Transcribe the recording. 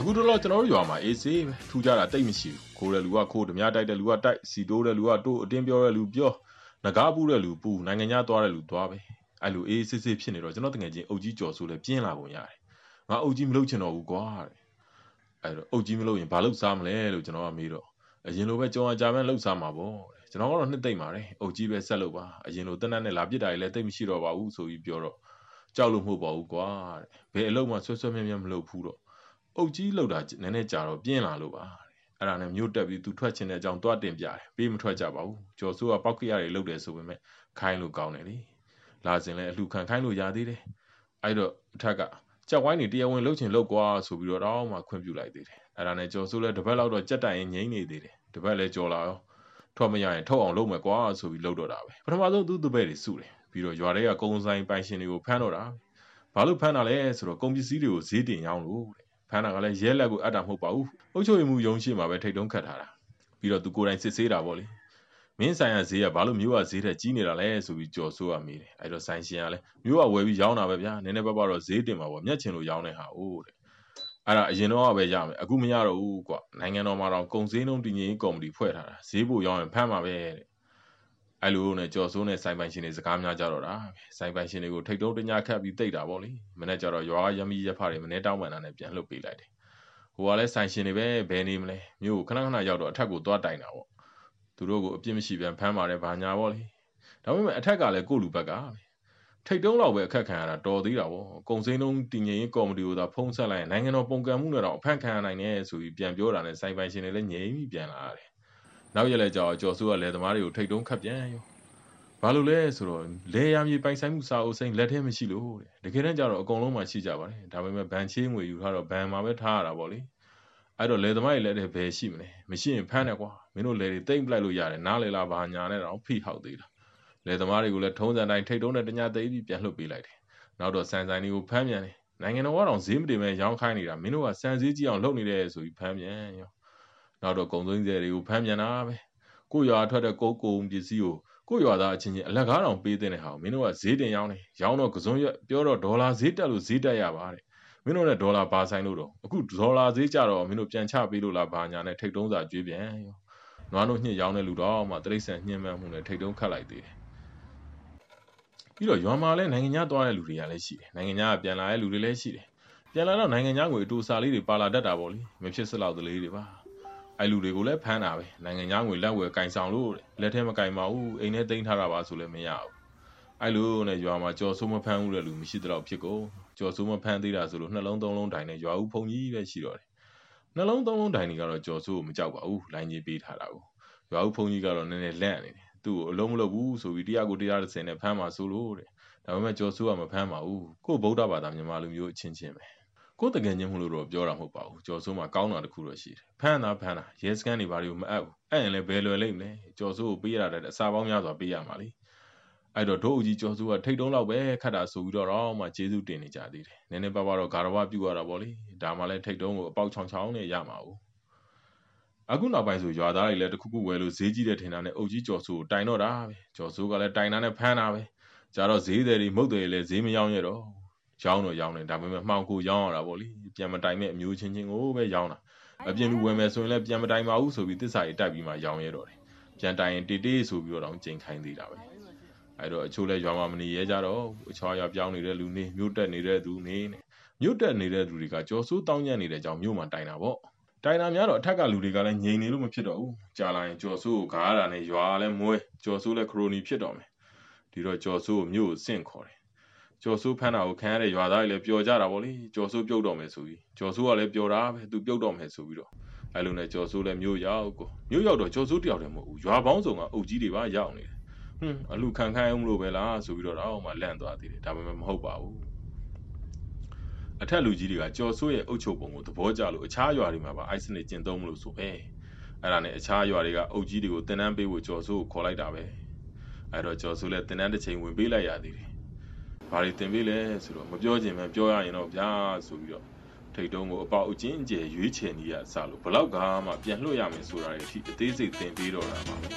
အခုတော့ကျွန်တော်တို့ရွာမှာအေးဆေးပဲထူကြတာတိတ်မရှိဘူးခိုးတဲ့လူကခိုးဓမြတိုက်တဲ့လူကတိုက်စီတိုးတဲ့လူကတိုးအတင်းပြောတဲ့လူပြောငကားပူးတဲ့လူပူနိုင်ငံခြားသွားတဲ့လူသွားပဲအဲ့လိုအေးဆေးဆေးဖြစ်နေတော့ကျွန်တော်တကယ်ချင်းအုတ်ကြီးကြော်ဆိုးလဲပြင်းလာပုံရတယ်ငါအုတ်ကြီးမလုပ်ချင်တော့ဘူးကွာတဲ့အဲ့တော့အုတ်ကြီးမလုပ်ရင်ဘာလုပ်စားမလဲလို့ကျွန်တော်ကမေးတော့အရင်လိုပဲကြောင်အကြမ်းလှုပ်စားမှာပေါ့တဲ့ကျွန်တော်ကတော့နှစ်သိမ့်ပါတယ်အုတ်ကြီးပဲဆက်လုပ်ပါအရင်လိုတက်တက်နဲ့လာပစ်တာတွေလည်းတိတ်မရှိတော့ပါဘူးဆိုပြီးပြောတော့ကြောက်လို့မဟုတ်ပါဘူးကွာတဲ့ဘယ်အလုပ်မှဆွဲဆွဲမြဲမြဲမလုပ်ဘူးတော့ အုတ်ကြီးလောက်တာနည်းနည်းကြာတော့ပြင်းလာလို့ပါအဲ့ဒါနဲ့မြို့တက်ပြီးသူထွက်ချင်တဲ့အကြောင်းတွားတင်ပြတယ်ပေးမထွက်ကြပါဘူးကျော်စိုးကပောက်ကရတွေလုတ်တယ်ဆိုပေမဲ့ခိုင်းလို့ကောင်းတယ်လေလာစဉ်လဲအလှခံခိုင်းလို့ရသေးတယ်အဲ့တော့အထက်ကကြက်ဝိုင်းနေတရားဝင်လှုပ်ချင်လှုပ်ကွာဆိုပြီးတော့တော့မှခွင့်ပြုလိုက်သေးတယ်အဲ့ဒါနဲ့ကျော်စိုးလဲတပတ်လောက်တော့ကြက်တိုင်ရင်ငိမ့်နေသေးတယ်တပတ်လဲကြော်လာရောထွက်မရရင်ထုတ်အောင်လုပ်မယ်ကွာဆိုပြီးလှုပ်တော့တာပဲပထမဆုံးသူ့တပည့်တွေစုတယ်ပြီးတော့ရွာတွေကကုန်းဆိုင်ပိုင်ရှင်တွေကိုဖမ်းတော့တာဘာလို့ဖမ်းတာလဲဆိုတော့ကုန်ပစ္စည်းတွေကိုဈေးတင်ရောင်းလို့တဲ့ ဖမ်းတာကလည်းရဲလက်ကိုအပ်တာမဟုတ်ပါဘူးအုပ်ချုပ်ရေးမှုရုံးရှိမှာပဲထိတ်တုံးခတ်ထားတာပြီးတော့သူကိုယ်တိုင်စစ်ဆေးတာပေါ့လေမင်းဆိုင်ရဈေးကဘာလို့မျိုးကဈေးထက်ကြီးနေတာလဲဆိုပြီးကြော်ဆိုးရမိတယ်အဲ့တော့ဆိုင်ရှင်ကလည်းမျိုးကဝယ်ပြီးရောင်းတာပဲဗျာနည်းနည်းပါးပါတော့ဈေးတင်မှာပေါ့မျက်ချင်လို့ရောင်းတဲ့ဟာအိုးတဲ့အဲ့ဒါအရင်တော့ပဲရမယ်အခုမရတော့ဘူးကွာနိုင်ငံတော်မှာတော့ကုံစင်းလုံးတည်ငြိမ်ကော်မတီဖွဲ့ထားတာဈေးဖို့ရောင်းရင်ဖမ်းမှာပဲတဲ့ အဲ့လိုနဲ့ကြော်စိုးနဲ့ဆိုင်ပိုင်ရှင်တွေစကားများကြတော့တာဆိုင်ပိုင်ရှင်တွေကိုထိတ်တုံးတညာခတ်ပြီးတိတ်တာပေါ့လေမနေ့ကျတော့ရွာရမီရဖတွေမနေ့တောင်းပန်တာနဲ့ပြန်လှုပ်ပေးလိုက်တယ်ဟိုကလည်းဆိုင်ရှင်တွေပဲဘယ်နေမလဲမြို့ခဏခဏရောက်တော့အထက်ကိုသွားတိုင်တာပေါ့သူတို့ကိုအပြစ်မရှိပြန်ဖမ်းပါတယ်ဘာညာပေါ့လေဒါပေမဲ့အထက်ကလည်းကို့လူဘက်ကထိတ်တုံးလောက်ပဲအခက်ခံရတာတော်သေးတာပေါ့ကုံစင်းလုံးတည်ငြိမ်ရေးကော်မတီကိုသာဖုံးဆက်လိုက်ရင်နိုင်ငံတော်ပုံကံမှုနဲ့တော့အဖက်ခံရနိုင်တယ်ဆိုပြီးပြန်ပြောတာနဲ့ဆိုင်ပိုင်ရှင်တွေလည်းငြိမ်ပြီးပြန်လာတယ် နောက်ရက်လဲကြော်ကြော်စိုးကလယ်သမားတွေကိုထိတ်တုံးခတ်ပြန်ရောဘာလို့လဲဆိုတော့လေယာမြေပိုင်ဆိုင်မှုစာအုပ်စိမ်းလက်ထဲမရှိလို့တဲ့တကယ်တမ်းကျတော့အကုန်လုံးမှရှိကြပါတယ်ဒါပေမဲ့ဘန်ချေးငွေယူထားတော့ဘန်မှာပဲထားရတာပေါ့လေအဲ့တော့လေသမားတွေလက်ထဲဘယ်ရှိမလဲမရှိရင်ဖမ်းတယ်ကွာမင်းတို့လေတွေတိမ့်ပလိုက်လို့ရတယ်နားလေလားဘာညာနဲ့တော့ဖိဟောက်သေးတာလေသမားတွေကိုလည်းထုံးစံတိုင်းထိတ်တုံးတဲ့တညာသိပြီးပြန်လှုပ်ပေးလိုက်တယ်နောက်တော့စန်ဆိုင်တွေကိုဖမ်းပြန်တယ်နိုင်ငံတော်ကတော့ဈေးမတင်မဲ့ရောင်းခိုင်းနေတာမင်းတို့ကစံစည်းကြီးအောင်လုပ်နေတယ်ဆိုပြီးဖမ်းပြန်ရော နောက်တော့ကုံသွင်းစဲတွေကိုဖမ်းပြန်တာပဲကိုရွာထွက်တဲ့ကုတ်ကုံပစ္စည်းကိုကိုရွာသားအချင်းချင်းအလက်ကားတောင်ပေးတဲ့ဟာမင်းတို့ကဈေးတင်ရောင်းတယ်ရောင်းတော့ကစုံရပြောတော့ဒေါ်လာဈေးတက်လို့ဈေးတက်ရပါတဲ့မင်းတို့နဲ့ဒေါ်လာပါဆိုင်လို့တော့အခုဒေါ်လာဈေးကြတော့မင်းတို့ပြန်ချပေးလို့လားဘာညာနဲ့ထိတ်တုံးစာကျွေးပြန်ရောနွားတို့ညှစ်ရောင်းတဲ့လူတော့မှတိရစ္ဆာန်ညှင်းမှန်းမှုနဲ့ထိတ်တုံးခတ်လိုက်သေးတယ်ပြီးတော့ရွာမှာလည်းနိုင်ငံခြားသွားတဲ့လူတွေကလည်းရှိတယ်နိုင်ငံခြားကပြန်လာတဲ့လူတွေလည်းရှိတယ်ပြန်လာတော့နိုင်ငံခြားငွေအတူစာလေးတွေပါလာတတ်တာပေါ့လေမဖြစ်စလောက်တလေးတွေပါ အဲ့လူတွေကိုလည်းဖမ်းတာပဲနိုင်ငံခြားငွေလက်ဝယ်ကင်ဆောင်လို့လက်ထဲမကင်ပါဘူးအိမ်ထဲတင်ထားတာပါဆိုလည်းမရဘူးအဲ့လိုနဲ့ရွာမှာကြော်ဆိုးမဖမ်းဘူးတဲ့လူမရှိတော့ဖြစ်ကုန်ကြော်ဆိုးမဖမ်းသေးတာဆိုလို့နှလုံးသုံးလုံးတိုင်နဲ့ရွာဦးဖုန်ကြီးပဲရှိတော့တယ်နှလုံးသုံးလုံးတိုင်တွေကတော့ကြော်ဆိုးကိုမကြောက်ပါဘူးလိုင်းကြီးပေးထားတာကိုရွာဦးဖုန်ကြီးကတော့နည်းနည်းလန့်နေတယ်သူ့ကိုအလုံးမလုပ်ဘူးဆိုပြီးတရားကိုတရား30နဲ့ဖမ်းမှာဆိုလို့တဲ့ဒါပေမဲ့ကြော်ဆိုးကမဖမ်းပါဘူးကို့ဗုဒ္ဓဘာသာမြန်မာလူမျိုးအချင်းချင်းပဲ ကိုယ်တကယ်ချင်းမလို့တော့ပြောတာမဟုတ်ပါဘူးကျော်စိုးမှာကောင်းတာတခုတော့ရှိတယ်ဖမ်းတာဖမ်းတာရဲစခန်းတွေဘာတွေကိုမအပ်ဘူးအဲ့ရင်လည်းဘယ်လွယ်လိမ့်မလဲကျော်စိုးကိုပေးရတဲ့အစာပေါင်းများစွာပေးရမှာလေအဲ့တော့ဒို့အကြီးကျော်စိုးကထိတ်တုံးလောက်ပဲခတ်တာဆိုပြီးတော့တော့မှကျေးဇူးတင်နေကြသေးတယ်နည်းနည်းပါးပါးတော့ဂါရဝပြုရတာပေါ့လေဒါမှလည်းထိတ်တုံးကိုအပေါက်ချောင်းချောင်းနဲ့ရမှာဘူးအခုနောက်ပိုင်းဆိုရွာသားတွေလည်းတခုခုဝယ်လို့ဈေးကြီးတဲ့ထင်တာနဲ့အုပ်ကြီးကျော်စိုးကိုတိုင်တော့တာပဲကျော်စိုးကလည်းတိုင်တာနဲ့ဖမ်းတာပဲကြတော့ဈေးတယ်တွေမုတ်တယ်လည်းဈေးမရောက်ရတော့ ရောင်းတော့ရောင်းတယ်ဒါပေမဲ့မှောင်ကိုရောင်းရတာပေါ့လေပြန်မတိုင်မဲ့အမျိုးချင်းချင်းကိုပဲရောင်းတာအပြင်လူဝယ်မယ်ဆိုရင်လည်းပြန်မတိုင်ပါဘူးဆိုပြီးတစ္ဆာကြီးတိုက်ပြီးမှရောင်းရတော့တယ်ပြန်တိုင်ရင်တေးတေးဆိုပြီးတော့ကြိမ်ခိုင်းသေးတာပဲအဲ့တော့အချို့လဲရွာမှာမနေရဲကြတော့အချောရွာပြောင်းနေတဲ့လူနေမြို့တက်နေတဲ့သူနေမြို့တက်နေတဲ့သူတွေကကြော်စိုးတောင်းညံ့နေတဲ့ကြောင်မြို့မှာတိုင်တာပေါ့တိုင်တာများတော့အထက်ကလူတွေကလည်းငြိမ်နေလို့မဖြစ်တော့ဘူးကြာလာရင်ကြော်စိုးကိုဂါရတာနဲ့ရွာလည်းမွဲကြော်စိုးလည်းခရိုနီဖြစ်တော့မယ်ဒီတော့ကြော်စိုးကိုမြို့ကိုစင့်ခေါ်တယ် ကျော်စိုးဖမ်းတာကိုခံရတဲ့ရွာသားတွေလည်းပျော်ကြတာပေါ့လေကျော်စိုးပြုတ်တော့မယ်ဆိုပြီးကျော်စိုးကလည်းပျော်တာပဲသူပြုတ်တော့မယ်ဆိုပြီးတော့အဲလိုနဲ့ကျော်စိုးလည်းမြို့ရောက်ကိုမြို့ရောက်တော့ကျော်စိုးတယောက်တည်းမဟုတ်ဘူးရွာပေါင်းစုံကအုပ်ကြီးတွေပါရောက်နေတယ်ဟွန်းအလူခံခိုင်းအောင်လို့ပဲလားဆိုပြီးတော့တော့မှလန့်သွားသေးတယ်ဒါပေမဲ့မဟုတ်ပါဘူးအထက်လူကြီးတွေကကျော်စိုးရဲ့အုပ်ချုပ်ပုံကိုသဘောကျလို့အခြားရွာတွေမှာပါအိုက်စနစ်ကျင့်သုံးမလို့ဆိုပဲအဲ့ဒါနဲ့အခြားရွာတွေကအုပ်ကြီးတွေကိုတင်နန်းပေးဖို့ကျော်စိုးကိုခေါ်လိုက်တာပဲအဲ့တော့ကျော်စိုးလည်းတင်နန်းတစ်ချိန်ဝင်ပေးလိုက်ရသေးတယ် ဘာတွေတင်ပေးလဲဆိုတော့မပြောချင်မှပြောရရင်တော့ဗျာဆိုပြီးတော့ထိတ်တုံးကိုအပေါအကျဉ်းကျယ်ရွေးချယ်နေရစလို့ဘလောက်ကမှပြန်လွှတ်ရမယ်ဆိုတာတွေအထိအသေးစိတ်သင်ပေးတော့တာပါပဲ